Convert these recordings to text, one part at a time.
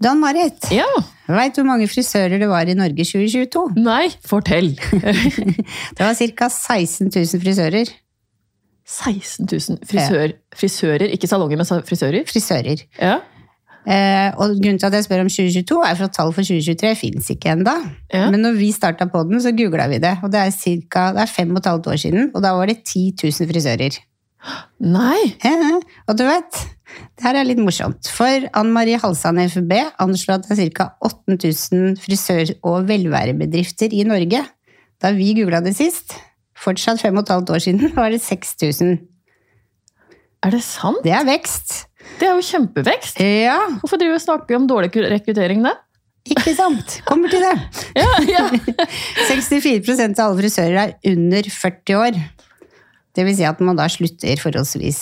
Dan-Marit, Ja. veit du hvor mange frisører det var i Norge i 2022? Nei, fortell. Det var ca. 16 000 frisører. 16 000 frisør, frisører, ikke salonger, men frisører. Frisører. Ja. Eh, og grunnen til at jeg spør om 2022, er for at tall for 2023 fins ikke ennå. Ja. Men når vi starta på den, så googla vi det. Og det er, cirka, det er fem og et halvt år siden, og da var det 10 000 frisører. Nei. Og du vet, det her er litt morsomt. For Ann Marie Halsand i FUB anslår at det er ca. 8000 frisør- og velværebedrifter i Norge. Da vi googla det sist, fortsatt fem og et halvt år siden, var det 6000. Er det sant? Det er vekst. Det er jo kjempevekst. Ja, Hvorfor driver vi og snakker om dårlig rekruttering da? ikke sant? Kommer til det. Ja, ja. 64% av alle frisører er under 40 år. Det vil si at man da slutter forholdsvis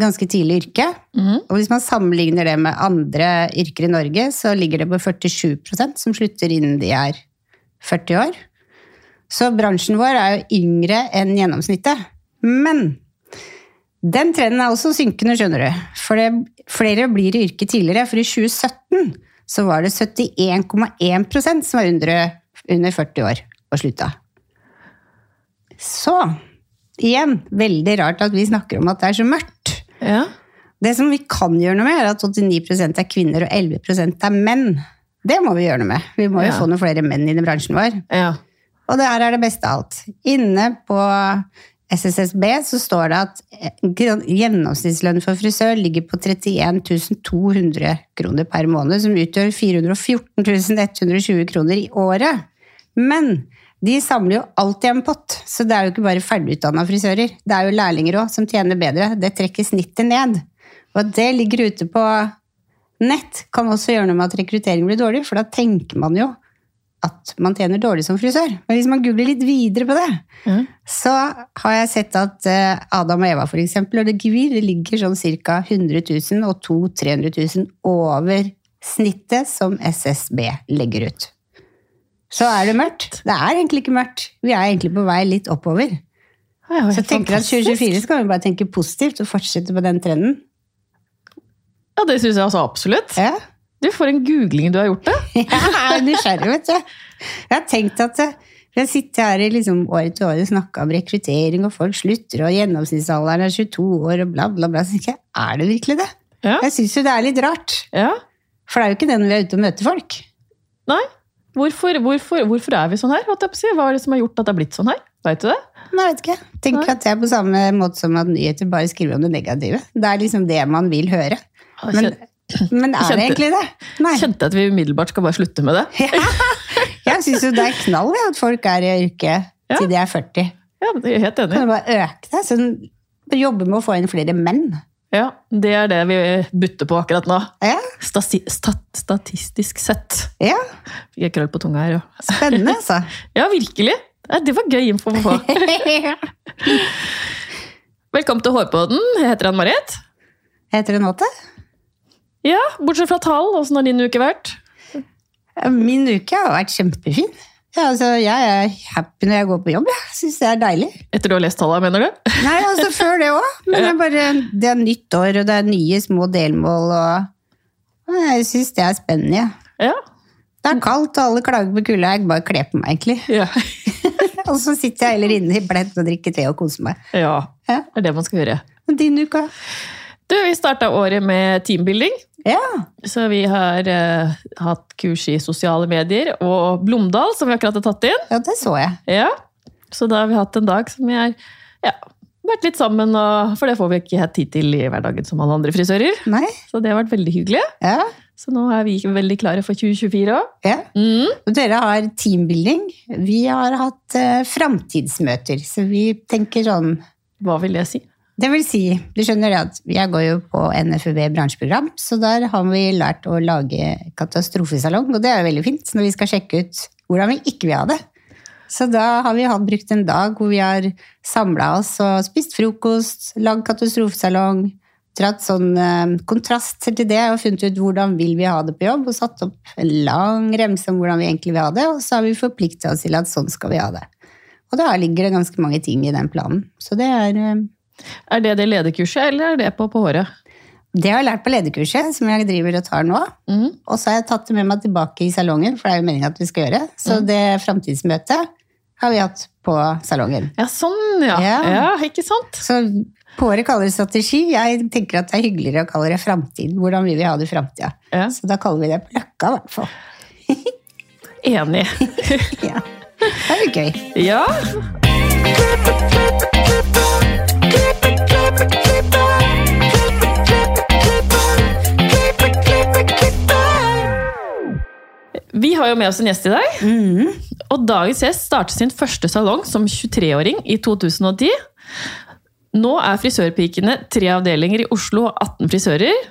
ganske tidlig i yrket. Mm. Og hvis man sammenligner det med andre yrker i Norge, så ligger det på 47% som slutter innen de er 40 år. Så bransjen vår er jo yngre enn gjennomsnittet. Men den trenden er også synkende, skjønner du. For det, flere blir i yrket tidligere. For i 2017 så var det 71,1% som var under, under 40 år og slutta. Så igjen, veldig rart at vi snakker om at det er så mørkt. ja. Det som vi kan gjøre noe med, er at 89% er kvinner og 11% er menn. Det må vi gjøre noe med. Vi må jo Ja. få noen flere menn inn i bransjen vår. ja. Og det her er det beste av alt. Inne på SSSB så står det at gjennomsnittslønnen gjennomsnittslønn for frisør ligger på 31 200 kroner per måned, som utgjør 414 120 kroner i året. Men de samler jo alltid en pott, så det er jo ikke bare ferdigutdanna frisører. Det er jo lærlinger òg som tjener bedre. Det trekker snittet ned. Og at det ligger ute på nett, kan også gjøre noe med at rekruttering blir dårlig, for da tenker man jo at man tjener dårlig som frisør. Men hvis man googler litt videre på det, mm. så har jeg sett at eh, Adam og Eva for eksempel, og det gevir, ligger sånn ca. 100 000 og 200 000-300 000 over snittet som SSB legger ut. Så er det mørkt. Det er egentlig ikke mørkt. Vi er egentlig på vei litt oppover. Er Så jeg tenker at 2024 skal vi bare tenke positivt og fortsette på den trenden. Ja, det syns jeg altså absolutt. Ja. Du får en googling du har gjort det. Jeg er nysgjerrig, vet du. Jeg har tenkt at eh, for jeg sitter her i liksom år etter år og snakker om rekruttering, og folk slutter, og gjennomsnittsalderen er 22 år, og bla, bla, bla. Så tenker jeg, er det virkelig det? Ja. Jeg syns jo det er litt rart. ja. For det er jo ikke det når vi er ute og møter folk. Nei. Hvorfor, hvorfor, hvorfor er vi sånn her? Hva er det som har gjort at det er blitt sånn her? Vet du det? Nei, vet ikke. Nei. at det er på samme måte som at nyheter bare skriver om det negative. Det er liksom det man vil høre. Men, men er Kjente- det egentlig det? Nei. Kjente at vi umiddelbart skal bare slutte med det. Ja. Jeg syns jo det er knall ja, at folk er i yrket Ja. til de er 40. Ja, det er helt enig. Kan du bare øke det? Sånn, jobbe med å få inn flere menn. Ja, Det er det vi butter på akkurat nå. Ja, Stasi stat statistisk sett. ja. Fikk jeg krøll på tunga her, jo. spennende, altså. Ja, virkelig. Det var gøy info å få. Velkommen til Hårpåden. Jeg heter Ann-Marit. Heter det Nåte? Ja, bortsett fra tall, åssen har din uke vært? Min uke har vært kjempefin. Ja, altså, jeg er happy når jeg går på jobb. Jeg syns det er deilig. Etter du har lest tallene, mener du? Nei, altså før det òg. Men det er bare det er nytt år, og det er nye små delmål, og jeg syns det er spennende. Ja. ja. Det er kaldt, og alle klager på kulda. Jeg bare kler på meg, egentlig. Ja. Og så sitter jeg heller inne i pledd og drikker te og koser meg. ja. Ja. Det er det man skal gjøre. Din uke? Du, Vi starta året med teambuilding. Ja. Så vi har uh, hatt kurs i sosiale medier og Blomdal, som vi akkurat har tatt inn. ja, det så jeg. Ja, Så da har vi hatt en dag som vi har ja, vært litt sammen, og, for det får vi ikke hatt tid til i hverdagen som alle andre frisører. Nei? Så det har vært veldig hyggelig. Ja. Så nå er vi veldig klare for 2024 òg. ja. Mm. Dere har teambuilding. Vi har hatt uh, framtidsmøter, så vi tenker sånn Hva vil det si? Det vil si, du skjønner det at jeg går jo på NFUB bransjeprogram, så der har vi lært å lage katastrofesalong, og det er jo veldig fint når vi skal sjekke ut hvordan vi ikke vil ha det. Så da har vi hatt brukt en dag hvor vi har samla oss og spist frokost, lagd katastrofesalong, dratt sånn eh, kontrast til det og funnet ut hvordan vil vi ha det på jobb, og satt opp en lang remse om hvordan vi egentlig vil ha det, og så har vi forplikta oss til at sånn skal vi ha det. Og da ligger det ganske mange ting i den planen. Så det er eh, Er det det lederkurset, eller er det på, på håret? Det har jeg lært på lederkurset, som jeg driver og tar nå. Mm. Og så har jeg tatt det med meg tilbake i salongen, for det er jo meningen at vi skal gjøre. Så det framtidsmøtet har vi hatt på salongen. Ja, sånn, ja. Ja. ja. Ikke sant? Så på året kaller det strategi. Jeg tenker at det er hyggeligere å kalle det framtid. Hvordan vil vi ha det i framtida? Ja. Så da kaller vi det på Løkka, i hvert fall. Enig. Ja. Det er litt gøy. ja. Vi har jo med oss en gjest i dag. Og dagens gjest startet sin første salong som 23-åring i 2010. Nå er frisørpikene tre avdelinger i Oslo og 18 frisører.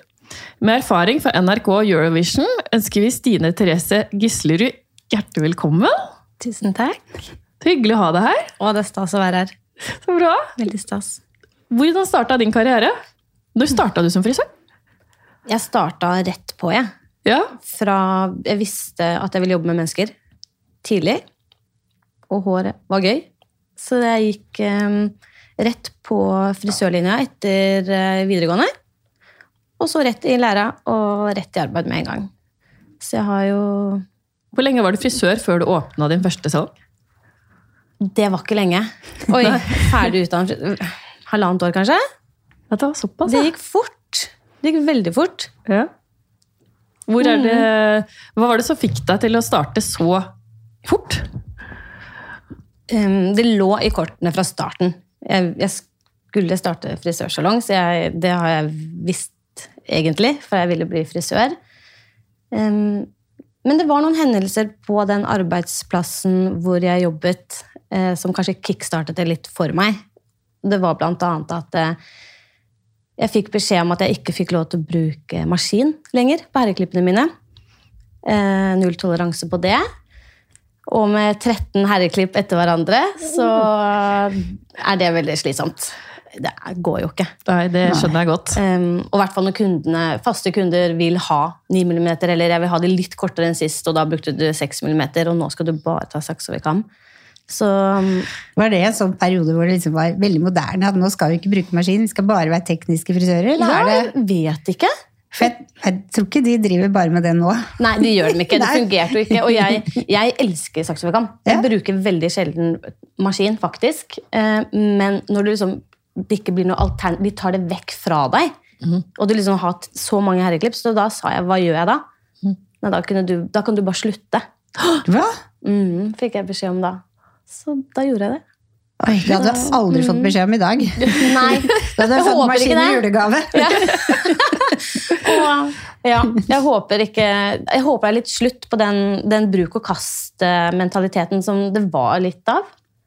Med erfaring fra NRK og Eurovision ønsker vi Stine Therese Gislerud hjertelig velkommen. Tusen takk. Hyggelig å ha deg her. Å, det er stas å være her. Så bra. Veldig stas. Hvordan starta din karriere? Når starta du som frisør? Jeg starta rett på, jeg. Ja. Fra jeg visste at jeg ville jobbe med mennesker tidlig. Og håret var gøy. Så jeg gikk um, rett på frisørlinja etter uh, videregående. Og så rett i læra og rett i arbeid med en gang. Så jeg har jo Hvor lenge var du frisør før du åpna din første salg? Det var ikke lenge. Oi, ferdig utdannet halvannet år, kanskje? Det såpass, Det gikk fort. Det gikk veldig fort. ja. Hvor er det, hva var det som fikk deg til å starte så fort? Um, det lå i kortene fra starten. Jeg, jeg skulle starte frisørsalong, så jeg, det har jeg visst egentlig, for jeg ville bli frisør. Um, men det var noen hendelser på den arbeidsplassen hvor jeg jobbet, eh, som kanskje kickstartet det litt for meg. Det var blant annet at eh, jeg fikk beskjed om at jeg ikke fikk lov til å bruke maskin lenger på herreklippene mine. Eh, null toleranse på det. Og med 13 herreklipp etter hverandre, så er det veldig slitsomt. Det går jo ikke. Nei, det skjønner jeg godt. Um, og i hvert fall når kundene, faste kunder vil ha 9 mm, eller jeg vil ha de litt kortere enn sist, og da brukte du 6 mm, og nå skal du bare ta saks over kam. Så um, Var det en sånn periode hvor det liksom var veldig moderne? At nå skal vi ikke bruke maskin, vi skal bare være tekniske frisører? Eller ja, er det vet ikke. For jeg, jeg tror ikke de driver bare med det nå. Nei, de gjør dem ikke. Det fungerte jo ikke. Og jeg, jeg elsker saks. Jeg Ja. bruker veldig sjelden maskin, faktisk. Eh, Men når du liksom, det ikke blir noe altern... De tar det vekk fra deg. Og du liksom har hatt så mange herreklips, så da sa jeg hva gjør jeg da? Nei, da, du, da kan du bare slutte. Hva? Mm, fikk jeg beskjed om da. Så da gjorde jeg det. Oi, det hadde du aldri fått beskjed om i dag. Nei, Da hadde jeg fått maskin i det. Ja. Og, ja, jeg håper ikke Jeg håper det er litt slutt på den, den bruk og kast-mentaliteten som det var litt av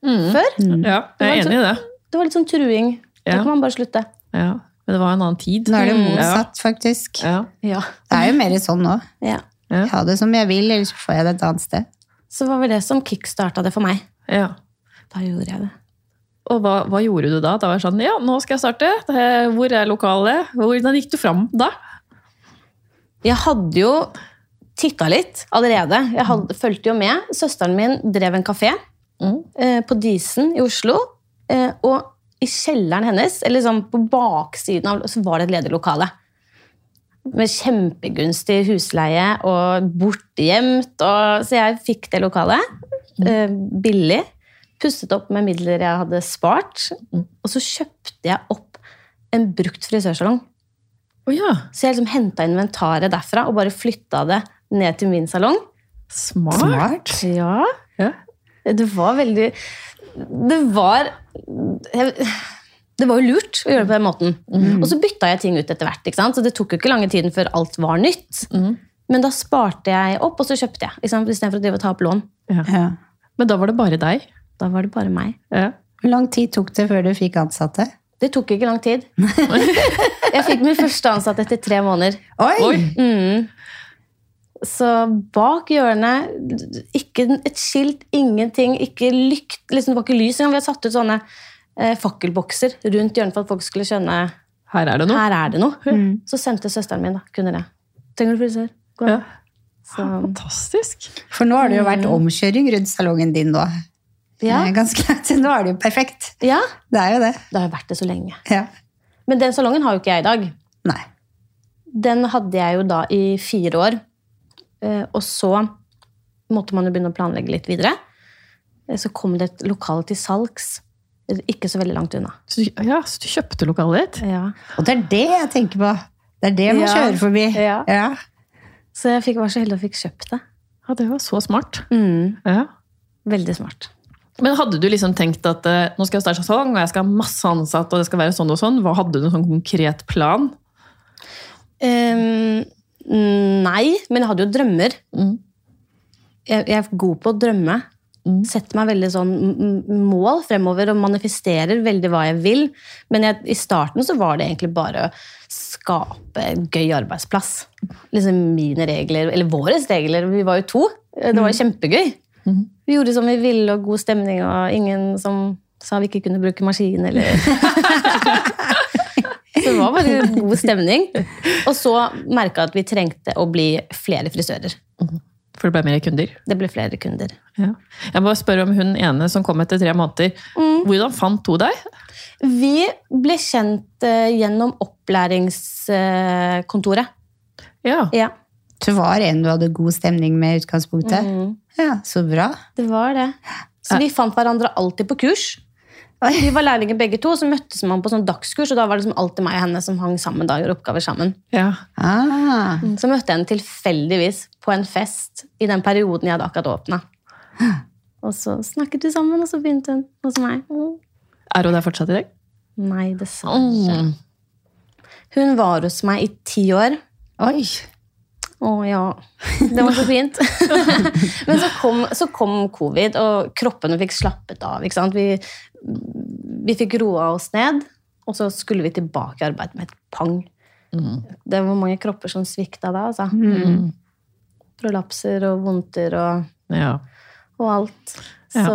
før. Ja, jeg er enig i det. Det var litt sånn truing. Det Da kan man bare slutte. Ja. Men det var en annen tid. Nå er det Mm. motsatt, faktisk. Ja. Ja. Det er jo mer sånn nå. ja. Ja. Jeg har det som jeg vil, eller så får jeg det et annet sted. Så var vel det som kickstarta det for meg. Ja. Da gjorde jeg det. Og hva, hva gjorde du da? Da var jeg sånn, ja, nå skal jeg starte. Hvor er lokalet? Hvordan gikk du fram da? Jeg hadde jo titta litt allerede. Jeg hadde, fulgte jo med. Søsteren min drev en kafé Mm. eh, på Disen i Oslo. Eh, og i kjelleren hennes, eller liksom på baksiden av, så var det et ledig lokale. Med kjempegunstig husleie og bortgjemt. Og, så jeg fikk det lokalet. Eh, billig. Pustet opp med midler jeg hadde spart. Og så kjøpte jeg opp en brukt frisørsalong. Oh, ja, Så jeg liksom henta inventaret derfra og bare flytta det ned til min salong. smart. Smart. Ja, Ja. det var veldig Det var jeg, Det var jo lurt å gjøre det på den måten. Og så bytta jeg ting ut etter hvert. ikke sant? Så det tok jo ikke lange tiden før alt var nytt. Mm. Men da sparte jeg opp, og så kjøpte jeg. Istedenfor å drive og ta opp lån. Ja. Men da var det bare deg. Da var det bare meg. Ja. Hvor lang tid tok det før du fikk ansatte? Det tok ikke lang tid. Jeg fikk min første ansatte etter tre måneder. Oi! Oi! Mm. Så bak hjørnet, ikke et skilt, ingenting, ikke lykt, liksom, det var ikke lys engang. Vi hadde satt ut sånne eh, fakkelbokser rundt hjørnet for at folk skulle skjønne Her er det noe. her er det noe. Mm. Så sendte søsteren min da, kunne det. Trenger du frisør? Gå. Ja. Så, Fantastisk. For nå har det jo vært omkjøring rundt salongen din nå. ja. Ganske langt. Nå er det jo perfekt. ja, Det er jo det. det har jo vært det så lenge. Ja. Men den salongen har jo ikke jeg i dag. Nei. den hadde jeg jo da i fire år. Eh, Og så måtte man jo begynne å planlegge litt videre. Eh, Så kom det et lokale til salgs, eh, ikke så veldig langt unna. Så, ja, så du kjøpte lokalet ditt? Ja. Og det er det jeg tenker på. Det er det man Ja. kjører forbi. Ja. Ja. Så jeg fikk, var så heldig og fikk kjøpt det. Ja, det var så smart. Mm, Ja. veldig smart. Men hadde du liksom tenkt at eh, nå skal jeg starte salong, og jeg skal ha masse ansatte, og det skal være sånn og sånn? Hva Hadde du en sånn konkret plan? Um, nei, men jeg hadde jo drømmer. Mm. Jeg, jeg er god på å drømme. Mm. Setter meg veldig sånn mål fremover og manifesterer veldig hva jeg vil. Men jeg, i starten så var det egentlig bare å skape en gøy arbeidsplass. Liksom mine regler, eller våre regler. Vi var jo to. Det var jo kjempegøy. Mhm. Vi gjorde som vi ville, og god stemning, og ingen som sa vi ikke kunne bruke maskin, eller Så det var bare god stemning. Og så merka jeg at vi trengte å bli flere frisører. For det ble mer kunder? Det ble flere kunder. Ja. Jeg må spørre om hun ene som kom etter tre måneder. Hvordan fant hun deg? Vi ble kjent eh, gjennom opplæringskontoret. Ja. Ja, Det var en du hadde god stemning med i utgangspunktet? Mm. Ja, så bra. det var det. Så vi fant hverandre alltid på kurs. Vi var lærlinger begge to, så møttes man på sånn dagskurs, og da var det liksom alltid meg og henne som hang sammen da og gjorde oppgaver sammen. ja. Ah. Så møtte jeg henne tilfeldigvis på en fest i den perioden jeg hadde akkurat åpna. Og så snakket vi sammen, og så begynte hun hos meg. Er hun der fortsatt i dag? Nei, dessverre. Mm. Hun var hos meg i ti år. Oi. Å ja. Det var så fint. Men så kom, så kom covid, og kroppene fikk slappet av. Ikke sant? Vi, vi fikk roa oss ned, og så skulle vi tilbake i arbeid med et pang. Mm. Det var mange kropper som svikta da. Altså. Mm. Prolapser og vondter og, Ja. og alt. Ja. Så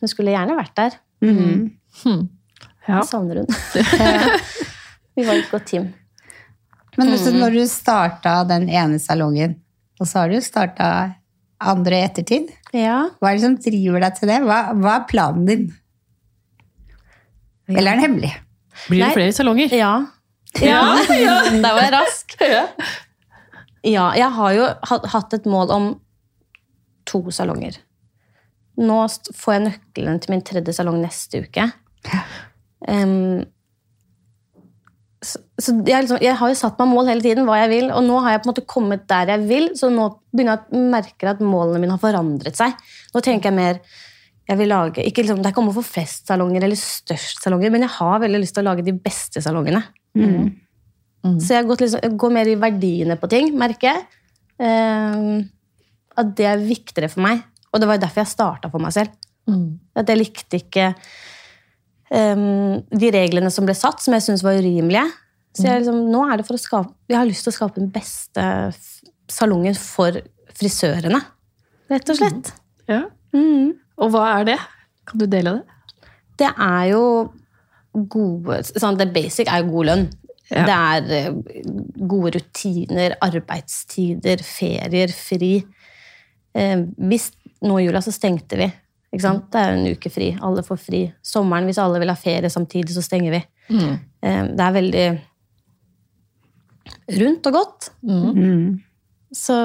hun skulle gjerne vært der. Mm. mm. ja. Jeg savner hun. vi var et godt team. Men så når du starta den ene salongen, og så har du starta andre i ettertid, Ja. hva er det som driver deg til det? Hva, hva er planen din? Eller er den hemmelig? Blir det Nei. flere salonger? Ja. Ja, ja. Der var jeg rask. Ja. Ja, jeg har jo hatt- et mål om to salonger. Nå får jeg nøkkelen til min tredje salong neste uke. Um, så, så jeg, liksom, jeg har jo satt meg mål hele tiden, hva jeg vil, og nå har jeg på en måte kommet der jeg vil, så nå begynner jeg å merke at målene mine har forandret seg. Nå tenker jeg mer jeg vil lage, ikke liksom, Det er ikke om å få flest salonger eller størst salonger, men jeg har veldig lyst til å lage de beste salongene. Mm. Så jeg, gått liksom, jeg går mer i verdiene på ting, merker jeg. Ehm, at det er viktigere for meg. Og det var jo derfor jeg starta for meg selv. Mm. At jeg likte ikke um, de reglene som ble satt, som jeg syntes var urimelige. Så jeg, liksom, nå er det for å skape, jeg har lyst til å skape den beste salongen for frisørene. Rett og slett. Ja. Mhm. Og hva er det? Kan du dele det? Det er jo gode sånn, Det basic er jo god lønn. Ja. Det er eh, gode rutiner, arbeidstider, ferier, fri. Eh, hvis nå i jula så stengte vi. Ikke sant? Det er en uke fri. Alle får fri. Sommeren, hvis alle vil ha ferie samtidig, så stenger vi. Mm. Eh, det er veldig rundt og godt. Mm. Så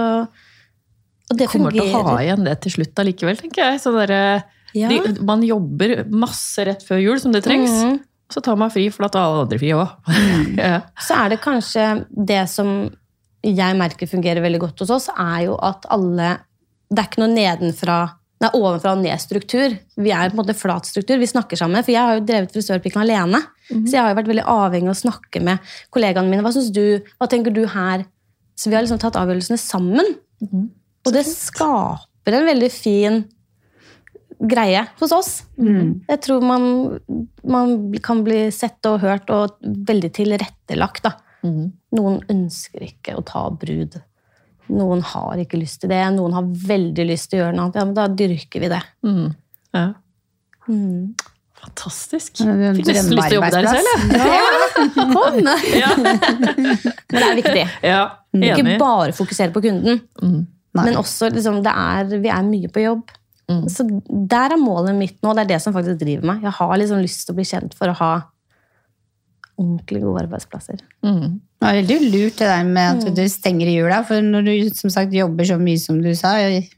Og det Kommer til å ha igjen det til slutt allikevel, tenker jeg. Så dere, Ja. de, man jobber masse rett før jul, som det trengs. Mhm. Så tar man fri, for da tar alle andre fri òg. ja. så er det kanskje det som jeg merker fungerer veldig godt hos oss, er jo at alle Det er ikke noe nedenfra Nei, ovenfra og ned-struktur. Vi er på en måte flat struktur. Vi snakker sammen. For jeg har jo drevet frisørpikken alene. Så jeg har jo vært veldig avhengig av å snakke med kollegaene mine. Hva syns du? Hva tenker du her? Så vi har liksom tatt avgjørelsene sammen. Mhm. Og det skaper en veldig fin greie hos oss. Mm. Jeg tror man, man kan bli sett og hørt og veldig tilrettelagt. Da. Mhm. Noen ønsker ikke å ta brud. Noen har ikke lyst til det. Noen har veldig lyst til å gjøre noe annet. Ja, men da dyrker vi det. Mm. ja. Mm. Fantastisk. Ja, det Fikk nesten lyst til å jobbe der selv, jeg. Kom! Ja. Men det er viktig. ja. Ikke bare fokusere på kunden, Mhm. Nei. men også liksom, det er, vi er mye på jobb. Mm. Så der er målet mitt nå. Det er det som faktisk driver meg. Jeg har liksom lyst til å bli kjent for å ha ordentlig gode arbeidsplasser. Mm. Det er veldig lurt det der med at du stenger i jula, for når du som sagt jobber så mye som du sa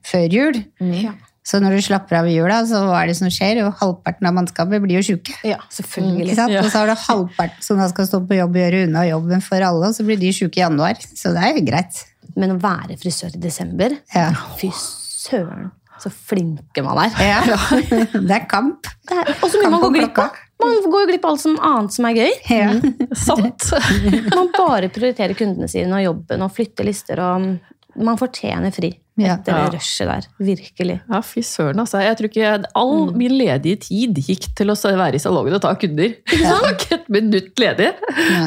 før jul, Ja. så når du slapper av i jula, så hva er det som skjer? Jo, halvparten av mannskapet blir jo sjuke. ja, selvfølgelig. Ikke sant? Ja. Og så har du halvparten som da skal stå på jobb og gjøre unna jobben for alle, og så blir de sjuke i januar. Så det er jo greit. Men å være frisør i desember Ja. Fy søren, så flinke man er. Ja. Det er kamp. Og så mye man går glipp av. Man går jo glipp av alt som annet som er gøy. Ja. Sant! Man bare prioriterer kundene sine og jobben og flytter lister. og Man fortjener fri etter Ja. det rushet der. Virkelig. Ja, fy søren, altså. Jeg tror ikke All min ledige tid gikk til å være i salongen og ta kunder. Var ikke et minutt ledig. Ja.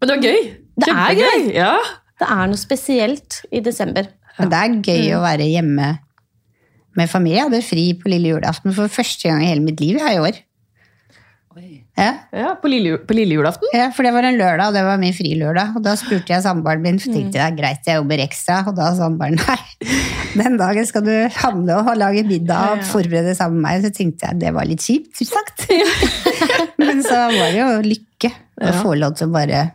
Men det var gøy. Det er gøy! Ja. Det er noe spesielt i desember. Men det er gøy å være hjemme med familie. Jeg hadde fri på lille julaften for første gang i hele mitt liv i år. Ja. ja på, lille, på lille julaften. ja, for det var en lørdag, og det var min frilørdag. Og da spurte jeg samboeren min, for tenkte jeg det er greit jeg jobber ekstra. Og da sa samboeren nei, den dagen skal du handle og lage middag og forberede sammen med meg. Så tenkte jeg det var litt kjipt sagt. Men så var det jo lykke å få lov til å bare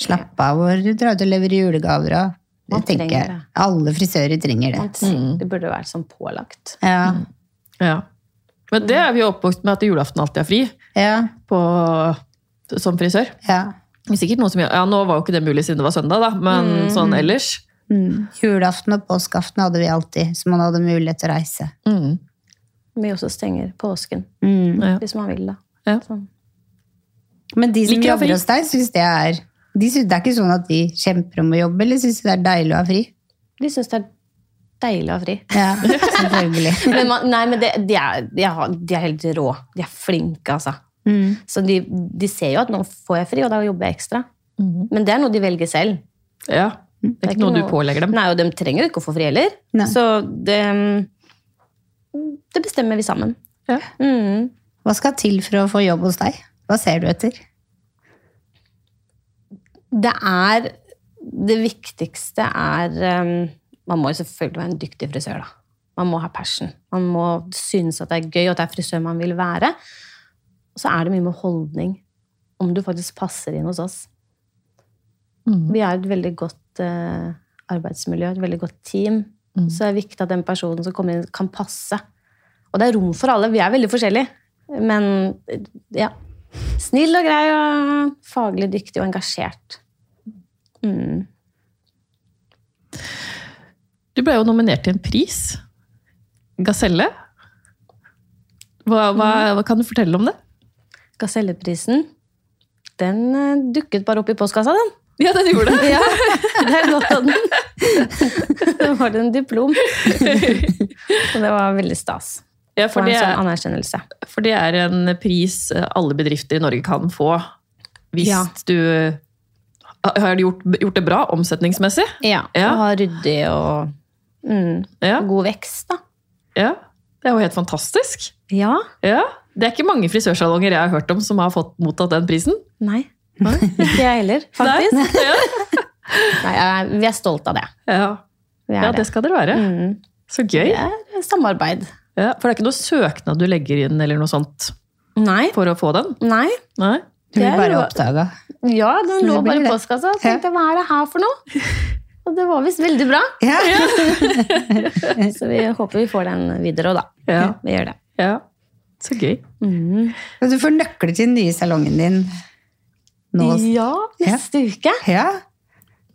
slappe av og drar ut og leverer julegaver. Og det Man tenker jeg alle frisører trenger det. Man Det burde vært sånn pålagt. Ja, Ja. Men det er vi jo oppvokst med at julaften alltid er fri ja, på, som frisør. ja. Er Sikkert noen som, ja, Nå var jo ikke det mulig siden det var søndag, da, men sånn ellers. Mm. Julaften og påskeaften hadde vi alltid, så man hadde mulighet til å reise. Mm. Vi også stenger påsken, Mm. Hvis man vil da. Ja. Sånn. Men de som Liker jobber hos deg, syns det er de synes, Det er ikke sånn at de kjemper om å jobbe, eller syns det er deilig å ha fri? De syns det er deilig å ha fri. Ja, selvfølgelig. Men man, nei, men det, de, er, de, er, de er helt rå. De er flinke, altså. Mm. Så de, de ser jo at nå får jeg fri, og da jobber jeg ekstra. Mm. Men det er noe de velger selv. Ja. Det er ikke noe du pålegger dem. Nei, og de trenger jo ikke å få fri heller. Nei. Så det, det bestemmer vi sammen. Ja. Mm. Hva skal til for å få jobb hos deg? Hva ser du etter? Det er Det viktigste er um, Man må jo selvfølgelig være en dyktig frisør, da. Man må ha passion. Man må synes at det er gøy, og at det er frisør man vil være. Så er det mye med holdning. Om du faktisk passer inn hos oss. Mm. Vi er et veldig godt uh, arbeidsmiljø, et veldig godt team. Mm. Så det er viktig at den personen som kommer inn, kan passe. Og det er rom for alle. Vi er veldig forskjellige. Men ja. Snill og grei og faglig dyktig og engasjert. Mm. Du ble jo nominert til en pris. Gaselle. Hva, hva, hva kan du fortelle om det? Gaselleprisen, den eh, dukket bare opp i postkassa, den. Ja, den gjorde det. Ja, det er godt av den. Det var det en diplom. Og det var veldig stas. Ja, For det sånn er, anerkjennelse. for det er en pris eh, alle bedrifter i Norge kan få hvis Ja. du har gjort, gjort det bra omsetningsmessig. Ja, Ja. Og har ryddig og mm, Ja, god vekst, da. ja. Det er jo helt fantastisk. Ja. Ja. Det er ikke mange frisørsalonger jeg har hørt om som har fått mottatt den prisen. Nei. Ikke jeg heller, faktisk. Nei. Ja. Nei, vi er stolt av det. Ja. Ja, det det. skal dere være. Mm. Så gøy. Det er samarbeid. Ja, for det er ikke noe søknad du legger inn eller noe sånt Nei. for å få den? Nei. Nei? Du Det blir bare oppdaga. Ja, den lå bare i postkassa. og tenkte hva er det her for noe? Og det var visst veldig bra. Ja. Så vi håper vi får den videre òg, da. Ja. Vi gjør det. Ja. Så gøy. Mm. Du får nøkler til den nye salongen din nå. Ja, neste uke. Ja.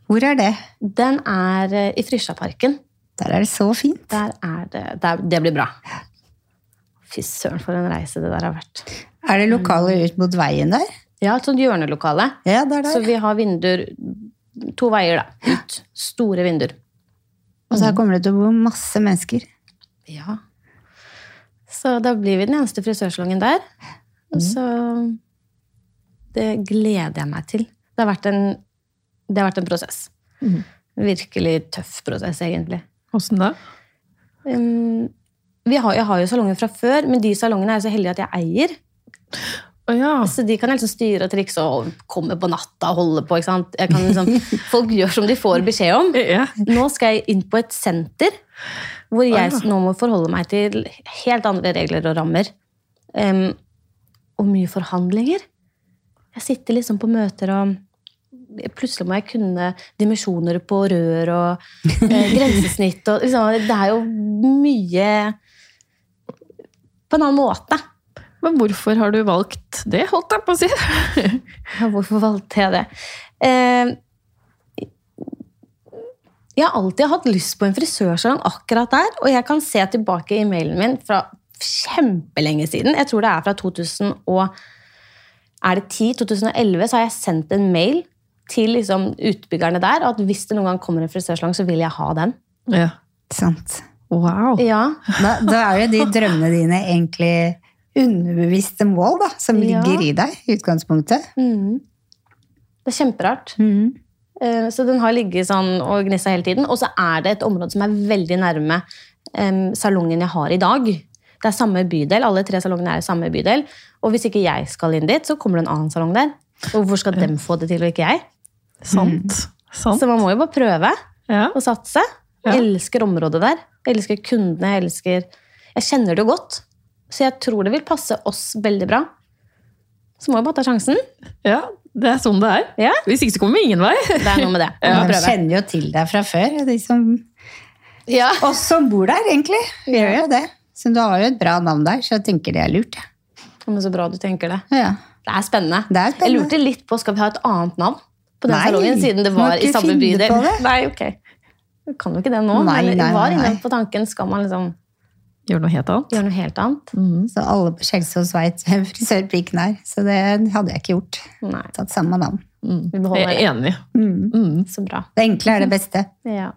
Hvor er det? Den er eh, i Frysjaparken. Der er det så fint. Der er det der, Det blir bra. Fy søren, for en reise det der har vært. Er det lokaler ut mot veien der? Ja, et sånt hjørnelokale. Ja, det er Så vi har vinduer To veier, da. Ut. Store vinduer. Og så her kommer det til å bo masse mennesker. Ja. Så da blir vi den eneste frisørsalongen der. Og så Det gleder jeg meg til. Det har vært en, det har vært en prosess. Mhm. Virkelig tøff prosess, egentlig. Åssen da? Um, vi har, jeg har jo salonger fra før, men de salongene er jo så heldige at jeg eier. Å ja. Så de kan liksom styre og trikse og komme på natta og holde på. liksom, folk gjør som de får beskjed om. ja. Nå skal jeg inn på et senter hvor jeg Ah. nå må forholde meg til helt andre regler og rammer. Um, og mye forhandlinger. Jeg sitter liksom på møter og Plutselig må jeg kunne dimensjoner på rør og eh, grensesnitt. Og, liksom, det er jo mye på en annen måte. Men hvorfor har du valgt det, holdt jeg på å si? Ja, Hvorfor valgte jeg det? Eh, jeg har alltid hatt lyst på en frisørsalong akkurat der, og jeg kan se tilbake i mailen min fra kjempelenge siden. Jeg tror det er fra 2000 og er det 10-2011, så har jeg sendt en mail til liksom, utbyggerne der at hvis det noen gang kommer en frisørsalong, så vil jeg ha den. Ja. Sant. Wow. Ja, Da, da er jo de drømmene dine egentlig underbevisste mål, da, som Ja. ligger i deg i utgangspunktet. mm. Det er kjemperart. Mm. Så den har ligget sånn og gnissa hele tiden. Og så er det et område som er veldig nærme um, salongen jeg har i dag. Det er samme bydel, Alle tre salongene er i samme bydel. Og hvis ikke jeg skal inn dit, så kommer det en annen salong der. Og hvorfor skal dem få det til, og ikke jeg? Sant. Sant. Så man må jo bare prøve Ja. å satse. Ja. Jeg elsker området der. Jeg elsker kundene. Jeg elsker Jeg kjenner det jo godt. Så jeg tror det vil passe oss veldig bra. Så må vi bare ta sjansen. ja, det er sånn det er. Ja, Hvis ikke så kommer vi ingen vei. Det er noe med det. Ja. Man kjenner jo til deg fra før, de som Ja. oss som bor der, egentlig. Vi gjør jo det. Så du har jo et bra navn der, så jeg tenker det er lurt. Men så bra du tenker det. Ja. Det er spennende. Det er Jeg lurte litt på skal vi ha et annet navn på den Nei, salongen, siden det var i samme bydel. det. Nei, ok. Du kan jo ikke det nå, Nei, men jeg var inne på tanken skal man liksom Gjør noe helt annet. gjøre noe helt annet. Så alle på Skjelsås veit hvem frisørpiken er. Så det hadde jeg ikke gjort. Nei, Tatt samme navn. Mm. Vi beholder Jeg er enig. Mm. så bra. Det enkle er det beste. Ja.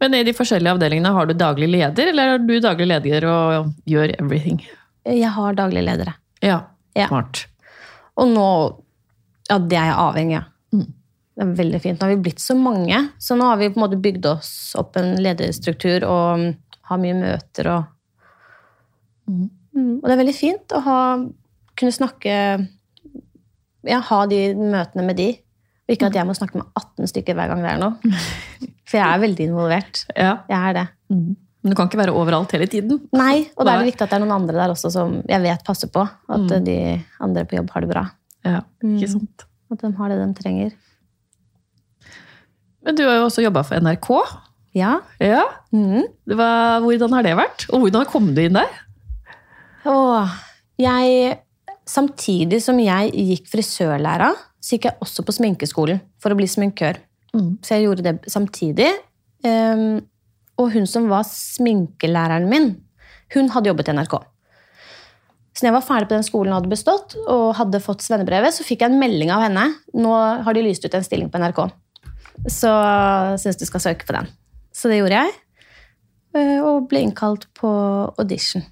Men i de forskjellige avdelingene, har du daglig leder, eller er du daglig leder og gjør everything? Jeg har daglig ledere. Ja, Ja. smart. Og nå Ja, det er jeg avhengig av. Mm. Det er veldig fint. Nå har vi blitt så mange, så nå har vi på en måte bygd oss opp en lederstruktur og mm, har mye møter og Mm. Mm, Og det er veldig fint å ha, kunne snakke Ja, ha de møtene med de. Og ikke at jeg må snakke med 18 stykker hver gang det er noe. For jeg er veldig involvert. Ja. Jeg er det. Mm. Men du kan ikke være overalt hele tiden. Nei, og da er det viktig at det er noen andre der også som jeg vet passer på. At Mm. de andre på jobb har det bra. Ja, ikke Mm. At de har det de trenger. Men du har jo også jobba for NRK. Ja. Ja. Mm. Det var, hvordan har det vært? Og hvordan kom du inn der? Åh, jeg, samtidig som jeg gikk frisørlæra, så gikk jeg også på sminkeskolen for å bli sminkør. Mm. Så jeg gjorde det samtidig. Um, og hun som var sminkelæreren min, hun hadde jobbet i NRK. Så når jeg var ferdig på den skolen og hadde bestått, og hadde fått svennebrevet, så fikk jeg en melding av henne. Nå har de lyst ut en stilling på NRK. Så syns du skal søke på den. Så det gjorde jeg. eh, Og ble innkalt på audition.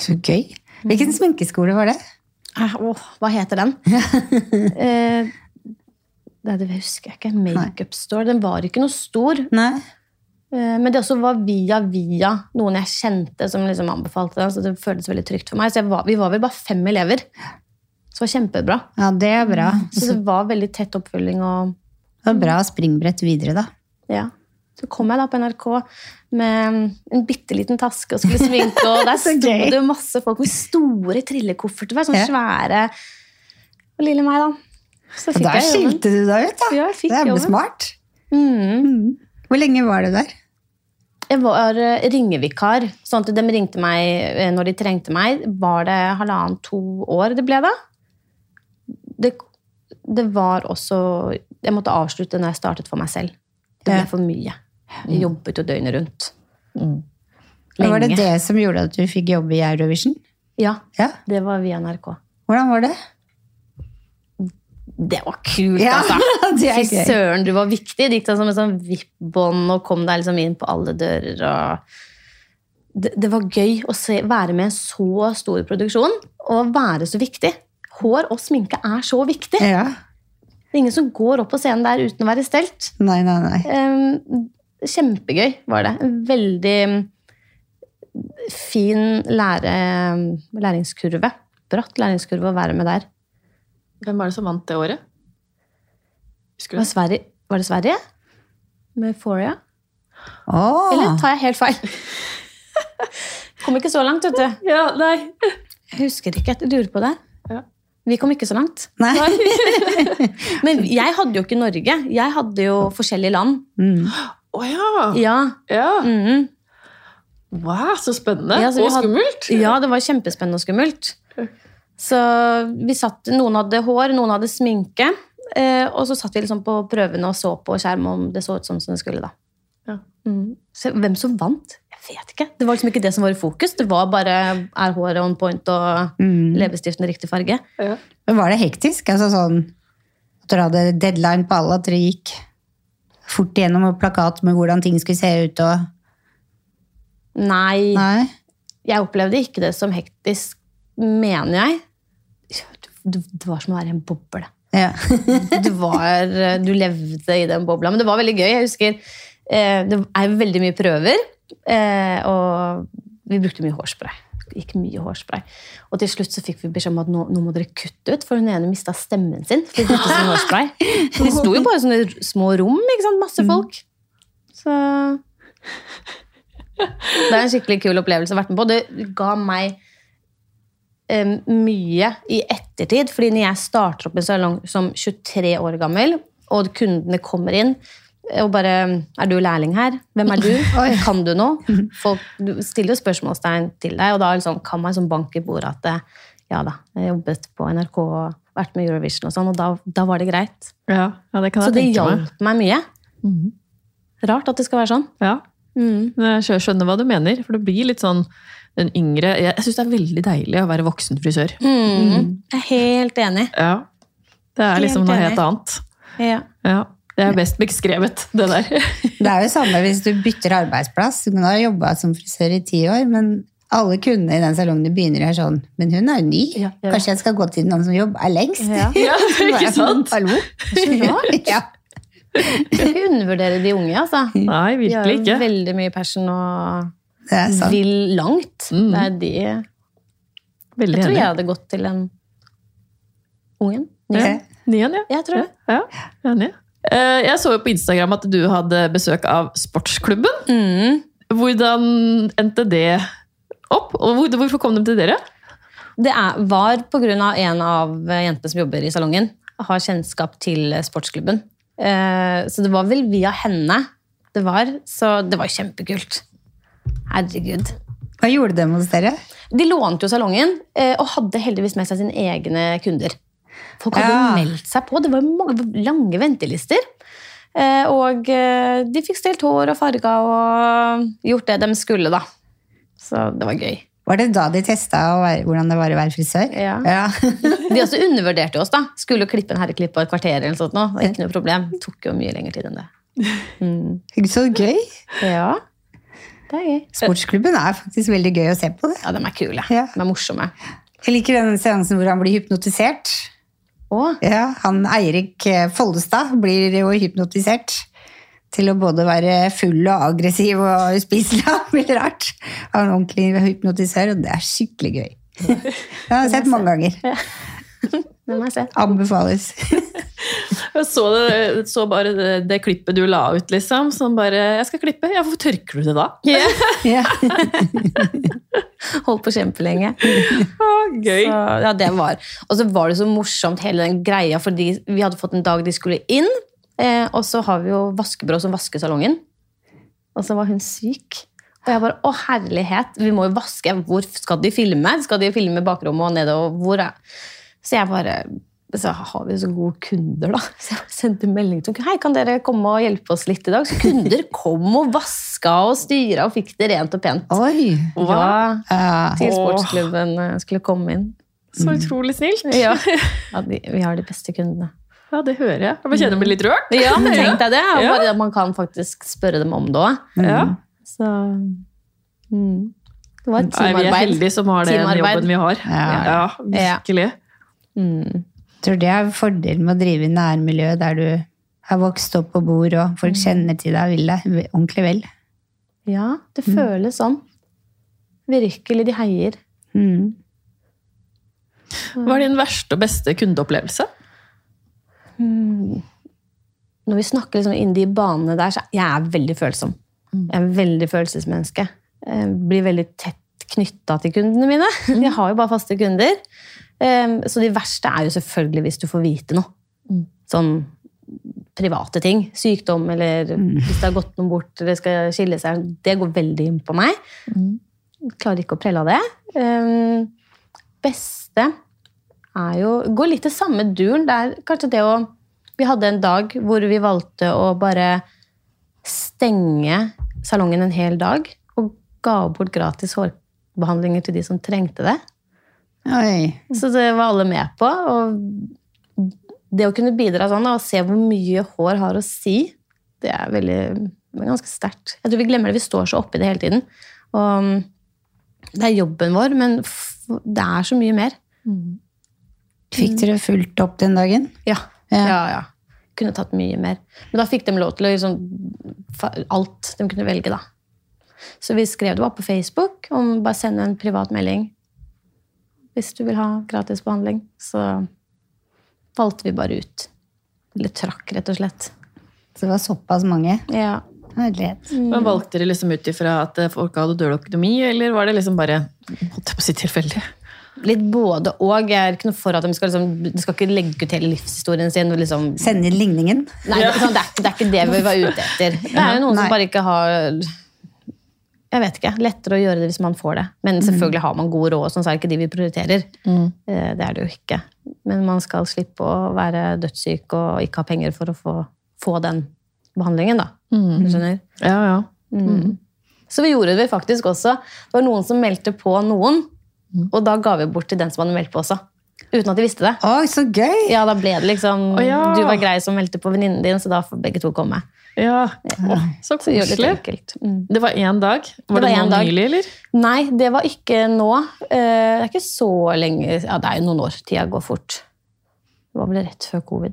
Så gøy. Hvilken sminkeskole var det? Åh, Åh, hva heter den? eh, det, det husker jeg ikke. Makeup Store. Den var ikke noe stor. Nei. Eh, men det også var via via noen jeg kjente som liksom anbefalte den. Så det føltes veldig trygt for meg. Så var, vi var vel bare fem elever. Så det var kjempebra. Ja, det er bra. Så det var veldig tett oppfølging. og Det var bra springbrett videre, da. ja. Så kom jeg da på NRK med en bitte liten taske og skulle sminke, og der sto det masse folk med store trillekofferter. Sånn svære Og lille meg, da. Så fikk der jeg jobben. skilte du deg ut, da. Ja, det er jo jobben. smart. Mm. Mm. Hvor lenge var du der? Jeg var eh, ringevikar, sånn at de ringte meg eh, når de trengte meg. Var det halvannen, to år det ble da? Det, det var også Jeg måtte avslutte når jeg startet for meg selv. Det ble for mye. Jeg jobbet jo døgnet rundt. Mm. Var det det som gjorde at du fikk jobbe i Eurovision? Ja, Ja. det var via NRK. Hvordan var det? Det var kult, Ja, altså! Fy søren, du var viktig. Det gikk deg som et sånn vippbånd og kom deg liksom inn på alle dører. og... Det, det var gøy å se, være med i en så stor produksjon og være så viktig. Hår og sminke er så viktig. Ja. Det er ingen som går opp på scenen der uten å være stelt. Nei, nei, nei. Ehm, kjempegøy var det. En veldig fin lære, læringskurve. Bratt læringskurve å være med der. Hvem var det som vant det året? Husker Var. Sverige, var det Sverige? Med Foria? Oh. Eller tar jeg helt feil? Kom ikke så langt, vet du. Ja, nei. Jeg husker ikke. Jeg lurer på det. Ja. Vi kom ikke så langt. Nei. Men jeg hadde jo ikke Norge. Jeg hadde jo forskjellige land. Mm. Å ja. Ja. ja. mhm. Wow, så spennende. Ja, så og hadde- skummelt. Ja, det var kjempespennende og skummelt. Så vi satt, Noen hadde hår, noen hadde sminke. Eh, og så satt vi liksom på prøvene og så på skjerm om det så ut som det skulle. da. Ja. Mm. Så hvem som vant? Jeg vet ikke. Det var liksom ikke det som var i fokus. Det var bare er håret on point og Mm. leppestiften riktig farge. Ja. Men var det hektisk? Altså sånn at dere hadde deadline på alle, at dere gikk fort gjennom plakat med hvordan ting skulle se ut og Nei, Nei? jeg opplevde ikke det som hektisk, mener jeg. Det, det var som å være i en boble. Ja. du, var, du levde i den bobla. Men det var veldig gøy. Jeg husker eh, Det er veldig mye prøver, eh, og vi brukte mye hårspray. Gikk mye hårspray. Og til slutt så fikk vi beskjed om at nå, nå må dere kutte ut, for hun ene mista stemmen sin. For de sin hårspray. De sto jo bare i sånne små rom, ikke sant? masse folk. Så Det er en skikkelig kul opplevelse å vært med på. Det ga meg um, mye i ettertid. fordi når jeg starter opp en salong som 23 år gammel, og kundene kommer inn og bare 'Er du lærling her? Hvem er du? Kan du noe?' Folk stiller jo spørsmålstegn til deg, og da liksom, kan man som banke i bordet at eh, 'Ja da, jeg jobbet på NRK og vært med Eurovision', og sånn, og da, da var det greit. Ja, ja, det kan Så jeg det tenke meg. hjalp meg mye. Rart at det skal være sånn. Ja, Mm. jeg skjønner hva du mener, for det blir litt sånn den yngre Jeg, jeg syns det er veldig deilig å være voksen frisør. Mm. Jeg er helt enig. Ja. Det er liksom Helt noe enig. helt annet. Ja. Ja. Det er best beskrevet, det der. Det er jo samme hvis du bytter arbeidsplass. Du kan ha jobba som frisør i ti år, men alle kundene i den salongen du begynner i, er sånn Men hun er jo ny. Ja, ja. Kanskje jeg skal gå til noen som jobber lengst? Ja. Ja, ikke sant? Hallo? Så rart. Ja. Ikke undervurdere de unge, altså. Nei, De har virkelig jo veldig mye passion og Det er sant. vil langt. Mm. Det er de Veldig Jeg tror jeg hadde gått til en ungen. Ja. Nien. Nien, ja. Jeg tror det. ja. Enig. Eh, Jeg så jo på Instagram at du hadde besøk av sportsklubben. Mm. Hvordan endte det opp? Og hvorfor kom de til dere? Det er, var av en av jentene som jobber i salongen, har kjennskap til sportsklubben. Eh, Så det var vel via henne det var. Så det var kjempekult. Herregud. Hva gjorde de hos dere? De lånte jo salongen, eh, og hadde heldigvis med seg sine egne kunder. Folk hadde Ja. meldt seg på. Det var mange, lange ventelister. Eh, Og eh, de fikk stelt hår og farga og gjort det de skulle, da. Så det var gøy. Var det da de testa hvordan det var å være frisør? Ja. ja. De også undervurderte oss, da. Skulle klippe en herreklipp på et kvarter eller noe sånt. nå. Ikke noe problem. Det tok jo mye lengre tid enn det. Mm. Så gøy! Ja, det er gøy. Sportsklubben er faktisk veldig gøy å se på. det. Ja, de er kule. Ja. De er morsomme. Jeg liker den seansen hvor han blir hypnotisert. Å, Ja, han Eirik eh, Follestad blir jo hypnotisert til å både være full og aggressiv og uspiselig. Veldig rart. Han er ordentlig hypnotisør, og det er skikkelig gøy. Det har jeg sett mange ganger. Anbefales. Jeg så, det, så bare det, det klippet du la ut, liksom. Som bare 'Jeg skal klippe.' Ja, hvorfor tørker du det da? Ja. Holdt på kjempelenge. Å, gøy. Så, ja, det var. Og så var det så morsomt hele den greia, fordi vi hadde fått en dag de skulle inn, eh, og så har vi jo vaskebyrå som vasker salongen. Og så var hun syk. Og jeg bare, å herlighet, vi må jo vaske. Hvor skal de filme? Skal de filme bakrommet og nede? Og Hvor er? Så jeg bare, så har vi så gode kunder da. Så jeg sendte melding til. Hei, kan dere komme og hjelpe oss litt i dag? Så kunder kom og vaska og styra og fikk det rent og pent. Oi! Hva? Ja, til sportsklubben eh, skulle komme inn. Så utrolig snilt. Ja, ja de, vi har de beste kundene. Ja, det hører jeg. Jeg kjenner meg litt rørt. Ja, men tenk deg det. Bare at man kan faktisk spørre dem om det òg. Ja. Så mm. Det var et Nei, vi er heldige som har den Teamarbeid. jobben vi har. Ja. Ja, virkelig. Mm. Tror det er fordelen med å drive i nærmiljø der du har vokst opp og bor, og folk kjenner til deg og vil deg ordentlig vel. Ja, det føles sånn. Virkelig, de heier. Mm. Hva er din verste og beste kundeopplevelse? Mm. Når vi snakker liksom inn de banene der, så jeg er veldig følsom. Jeg er veldig følelsesmenneske. Jeg blir veldig tett knytta til kundene mine. Jeg har jo bare faste kunder. Eh, så de verste er jo selvfølgelig hvis du får vite noe. Mm. Sånn private ting. Sykdom, eller hvis det har gått noen bort, eller skal skille seg. Det går veldig inn på meg. Mm. Klarer ikke å prelle av det. Eh, beste er jo Går litt til samme duren. Det er kanskje det å Vi hadde en dag hvor vi valgte å bare stenge salongen en hel dag. Og ga bort gratis hårbehandlinger til de som trengte det. Oi. Så det var alle med på. Og det å kunne bidra sånn, og se hvor mye hår har å si, det er veldig ganske sterkt. Jeg tror vi glemmer det. Vi står så oppi det hele tiden. Og um, det er jobben vår, men det er så mye mer. Fikk dere fulgt opp den dagen? Ja. Ja. ja, ja. Kunne tatt mye mer. Men da fikk de lov til å liksom Alt de kunne velge, da. Så vi skrev det bare på Facebook om bare sende en privat melding hvis du vil ha gratis behandling. Så valgte vi bare ut. Eller trakk, rett og slett. Så det var såpass mange. Ja. Herlighet. Men Valgte dere liksom ut ifra at folk hadde dårlig økonomi, eller var det liksom bare holdt jeg på å si tilfeldig? Litt både og. Jeg er ikke noe for at de skal, liksom, de skal ikke legge ut hele livshistorien sin. og liksom Sende inn ligningen. Nei, det, er sånn, det, er, ikke- det er ikke det vi var ute etter. Det er jo noen Nei. som bare ikke har Jeg vet ikke. Lettere å gjøre det hvis man får det. Men selvfølgelig har man gode råd, sånn så er det ikke de vi prioriterer. Mm. Det er det jo ikke. Men man skal slippe å være dødssyk og ikke ha penger for å få, få den behandlingen, da. Du skjønner? Ja, ja. Så vi gjorde det faktisk også. Det var noen som meldte på noen, og da ga vi bort til den som hadde meldt på også. Uten at de visste det. Oi, så gøy! Ja, da ble det liksom oh, ja. Du var grei som meldte på venninnen din, så da får begge to komme. Ja. Åh, så det koselig. enkelt. Mm. Det var én dag? Var Det det, nå dag. nylig, eller? Nei, det var ikke nå. Eh, Det er ikke så lenge Ja, det er jo noen år. Tida går fort. Det var vel rett før covid.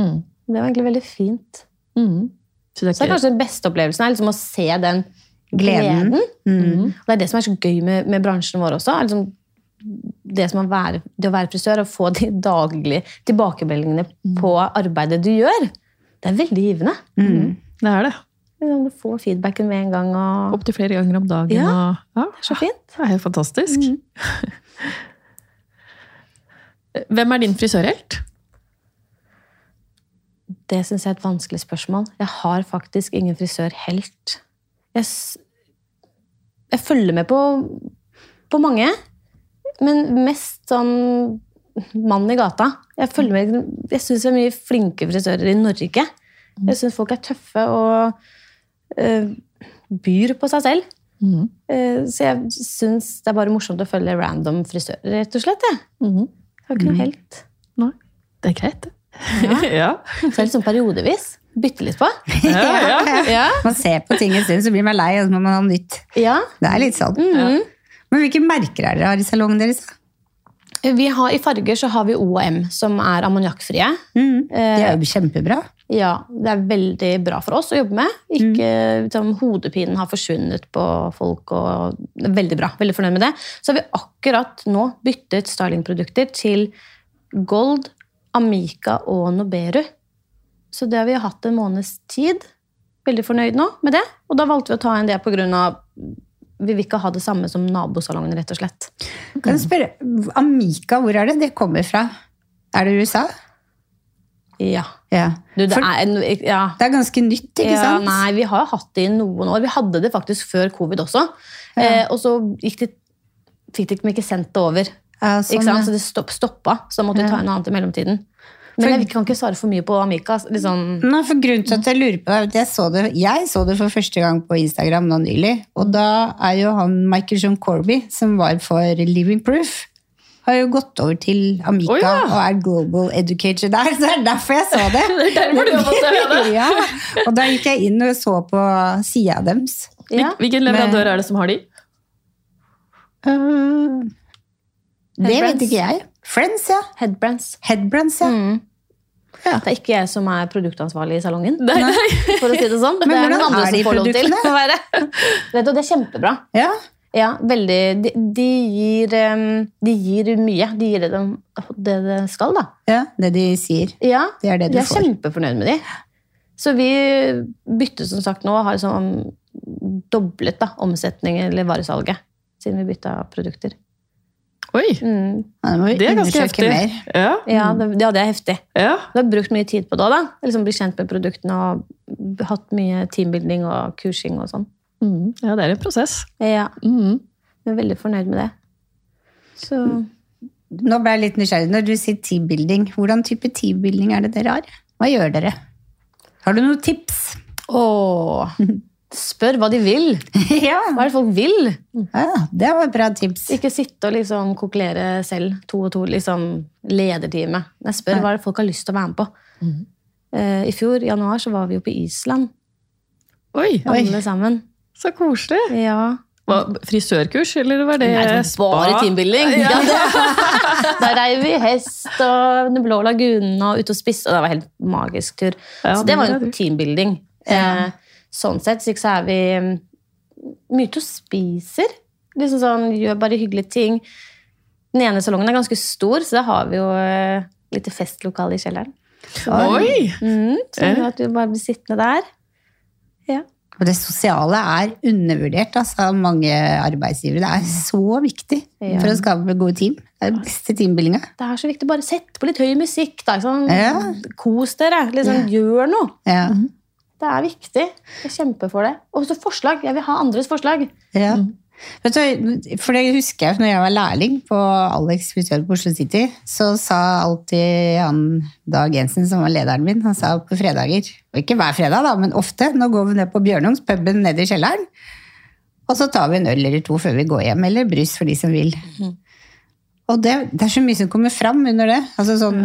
Mm. Det var egentlig veldig fint. Mm. Så det Så det er er kanskje den beste opplevelsen er liksom å se den Gleden. gleden. Mm. Og det er det som er så gøy med, med bransjen vår også. er Liksom det, som å være, det å være frisør og få de daglige tilbakemeldingene på arbeidet du gjør. Det er veldig givende. Mm. Det er det. Liksom, Du får feedbacken med en gang. og Opptil flere ganger om dagen. Ja. Og, ja. Det er så fint. Det er helt fantastisk. Hvem er din frisørhelt? Det syns jeg er et vanskelig spørsmål. Jeg har faktisk ingen frisør helt. Jeg, jeg følger med på, på mange, men mest sånn mann i gata. Jeg, følger med, jeg syns det er mye flinke frisører i Norge. Jeg syns folk er tøffe og uh, byr på seg selv. Mm. Uh, så jeg syns det er bare morsomt å følge random frisører, rett og slett. Jeg, mm. jeg har ikke noe helt. Nei, det er greit, det. Ja. ja. Selv sånn periodevis. Bytte litt på. Ja, ja. Ja. Man ser på ting en stund, så blir man lei, og så må man ha nytt. ja. Det er litt sånn. Men hvilke merker er dere har i salongen deres? Vi har, I farger så har vi O og M, som er ammoniakkfrie. Mm. Det er jo kjempebra. Ja, det er veldig bra for oss å jobbe med. Ikke, liksom, hodepinen har forsvunnet på folk, og veldig bra. Veldig fornøyd med det. Så har vi akkurat nå byttet stylingprodukter til Gold, Amica og Noberu. Så det har vi hatt en måneds tid. Veldig fornøyd nå med det. Og da valgte vi å ta inn det av vi vil ikke ha det samme som nabosalongen, rett og slett. Kan jeg spørre, Amika, hvor er det det kommer fra? Er det USA? Ja. Ja. Du, det For er, en- ja. det er ganske nytt, ikke ja, sant? Nei, vi har hatt det i noen år. Vi hadde det faktisk før covid også. Eh, og så det, fikk de ikke sendt det over. Sånn? Så det stopp, stoppa, så måtte vi ta en noe annet i mellomtiden. Men jeg kan ikke svare for mye på Amika. Liksom, Nei, for grunnen til at jeg lurer på det, jeg så det, jeg så det for første gang på Instagram nå nylig, og da er jo han Michael John Corby, som var for Living Proof, har jo gått over til Amika oh, ja. og er global educator der, så det er derfor jeg så det. Det er derfor du det. ja, og da gikk jeg inn og så på sida deres. ja. Hvilken leverandør er det som har de? Uh, det vet ikke jeg. Friends, ja. Headbrands. Headbrands, ja. Mm. Ja. Det er ikke jeg som er produktansvarlig i salongen. Nei, nei. For å si det sånn. Men det er noen andre er de som får lov til å være. det. det er kjempebra. ja. Ja, veldig. De, de, gir, de gir mye. De gir det de- det de skal, da. Ja, det de sier. Ja, Det er det du jeg er får. kjempefornøyd med de. Så vi bytter som sagt nå, har liksom doblet da, omsetningen eller varesalget siden vi bytta produkter. Oi, Mm. Ja, det er ganske heftig. mer. Ja. Ja, det, ja, det er heftig. ja. Du har brukt mye tid på det òg, da. Liksom Bli kjent med produktene og hatt mye teambuilding og kursing og sånn. Mm. ja, det er en prosess. Ja, Mm. jeg er veldig fornøyd med det. Så Nå ble jeg litt nysgjerrig. Når du sier teambuilding, hvordan type teambuilding er det dere har? Hva gjør dere? Har du noen tips? Åh, spør hva de vil. ja. Hva er det folk vil? ja, det var et bra tips. Ikke sitte og liksom kokulere selv, to og to, liksom lederteamet. Jeg spør hva er det folk har lyst til å være med på. Eh, I fjor, i januar, så var vi jo på Island, Oi, Oi. alle sammen. så koselig. Ja. Hva, frisørkurs, eller var det Nei, det var bare spa? teambuilding. Ja. Der rei vi hest og Den blå lagunen og ute og spiste. Og det var en helt magisk tur. Ja, så det var jo en Ja. teambuilding. Eh, sånn sett så er vi mm, mye ute og spiser. Liksom sånn, Gjør bare hyggelige ting. Den ene salongen er ganske stor, så da har vi jo litt lite festlokale i kjelleren. Oi! Mm, så Eh. at du bare blir sittende der. Ja. Og det sosiale er undervurdert altså, av mange arbeidsgivere. Det er så viktig Ja. for å skape gode team. Det er den beste teambuildinga. Det er så viktig. Bare sett på litt høy musikk. Da, ikke? Ja. Kos dere. Liksom, Gjør noe. Ja. Det er viktig. Jeg kjemper for det. Og så forslag. Jeg vil ha andres forslag. Ja. Vet du, for det husker jeg når jeg var lærling på Alex frisør på Oslo City, så sa alltid han Dag Jensen, som var lederen min, han sa på fredager, og ikke hver fredag da, men ofte, nå går vi ned på Bjørnungs, puben nede i kjelleren, og så tar vi en øl eller to før vi går hjem, eller brus for de som vil. Og det, det er så mye som kommer fram under det. Altså sånn,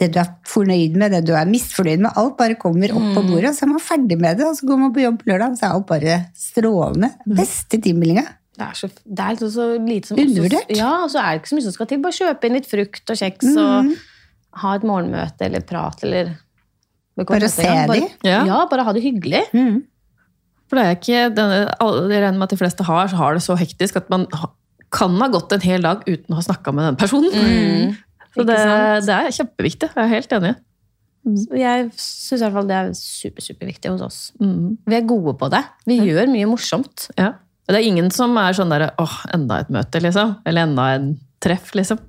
Det du er fornøyd med, det du er misfornøyd med, alt bare kommer opp på bordet, og så er man ferdig med det, og så går man på jobb på lørdag, og så er alt bare strålende. Beste teammeldinga. Det er så, det er så lite som Undervurdert. Ja, og så er det ikke så mye som skal til. Bare kjøpe inn litt frukt og kjeks og ha et morgenmøte eller prat eller Bare se dem? bare, de. Ja. ja, bare ha det hyggelig. For det er ikke Jeg regner med at de fleste har, har det så hektisk at man kan ha gått en hel dag uten å ha snakka med den personen. Så det, det er kjempeviktig. Jeg er helt enig. Mm. Jeg syns i hvert fall det er super, superviktig hos oss. Mm. Vi er gode på det. Vi gjør mye morsomt. Ja. Og Det er ingen som er sånn derre åh, enda et møte, liksom. Eller enda en treff, liksom.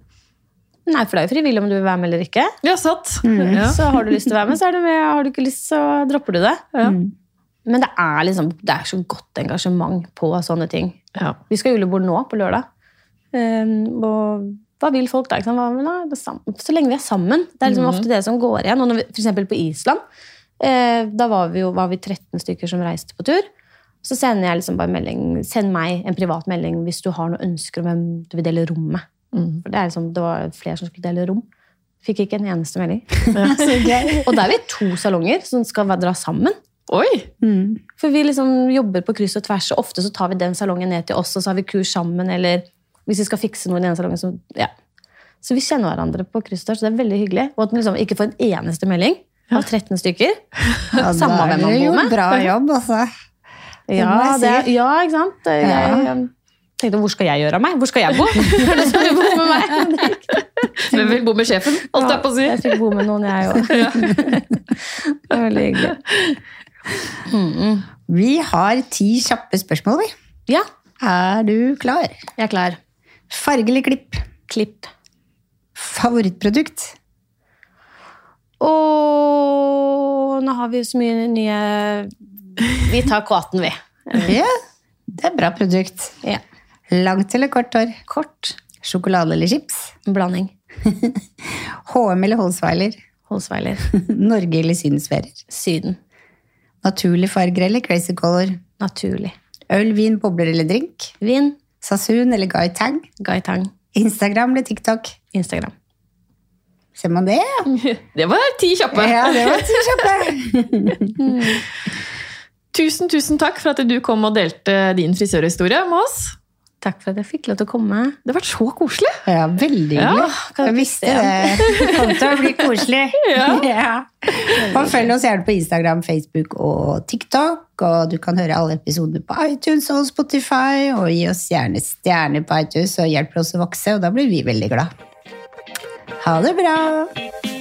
Nei, for det er jo frivillig om du vil være med eller ikke. Ja, sant. Ja. Så har du lyst til å være med, så er du med. Har du ikke lyst, så dropper du det. Ja. Men det er liksom, det er så godt engasjement på sånne ting. Ja. Vi skal ha julebord nå på lørdag. Um, og hva vil folk da? Ikke? Hva, så lenge vi er sammen. Det er liksom ofte det som går igjen. Og når vi, for eksempel på Island, eh, da var vi, jo, var vi 13 stykker som reiste på tur. Så sender jeg liksom bare melding, send meg en privat melding hvis du har noen ønsker om hvem du vil dele rom med. Mm. For det, er liksom, det var flere som skulle dele rom. Fikk ikke en eneste melding. Ja. Og da er vi to salonger som skal dra sammen. Oi! Mm. For vi liksom jobber på kryss og tvers, og ofte så tar vi den salongen ned til oss, og så har vi kurs sammen, eller hvis vi skal fikse noe i den salongen, så ja. Så vi kjenner hverandre på kryss og tvers, så det er veldig hyggelig. Og at man liksom ikke får en eneste melding av 13 stykker. Ja, Samme hvem man Det bor jo med. Bra jobb, altså. Ja, det, er- ja ikke sant? Jeg, Ja. um, tenkte, hvor skal jeg gjøre av meg? Hvor skal jeg bo? Er skal du bo med meg? Hvem vil bo med sjefen? Holdt jeg på å si. Jeg fikk bo med noen, jeg òg. Det var veldig hyggelig. Vi har ti kjappe spørsmål, vi. Ja, Er du klar? jeg er klar. Farge eller klipp? Klipp. Favorittprodukt? Og nå har vi jo så mye nye Vi tar kvaten, vi. Ja, det er bra produkt. Ja. Langt eller kort hår? Kort. Sjokolade eller chips? Blanding. HM eller Holsweiler? Holsweiler. Norge eller Sydensferier? Syden. Naturlige farger eller crazy color? Naturlig. Øl, vin, bobler eller drink? Vin. Sasun eller Guy Tang? Guy Tang. Instagram eller TikTok? Instagram. Ser man det? Det var ti kjappe. Ja, det var ti kjappe. Tusen, tusen takk for at du kom og delte din frisørhistorie med oss. Takk for at jeg fikk lov til å komme. Det har vært så koselig. Ja, veldig hyggelig. Ja, jeg visste det. Det kom til å bli koselig. Ja. Og følg oss gjerne på Instagram, Facebook og TikTok. Og du kan høre alle episodene på iTunes og Spotify. Og gi oss gjerne stjerner på iTunes og hjelper oss å vokse, og da blir vi veldig glad. Ha det bra!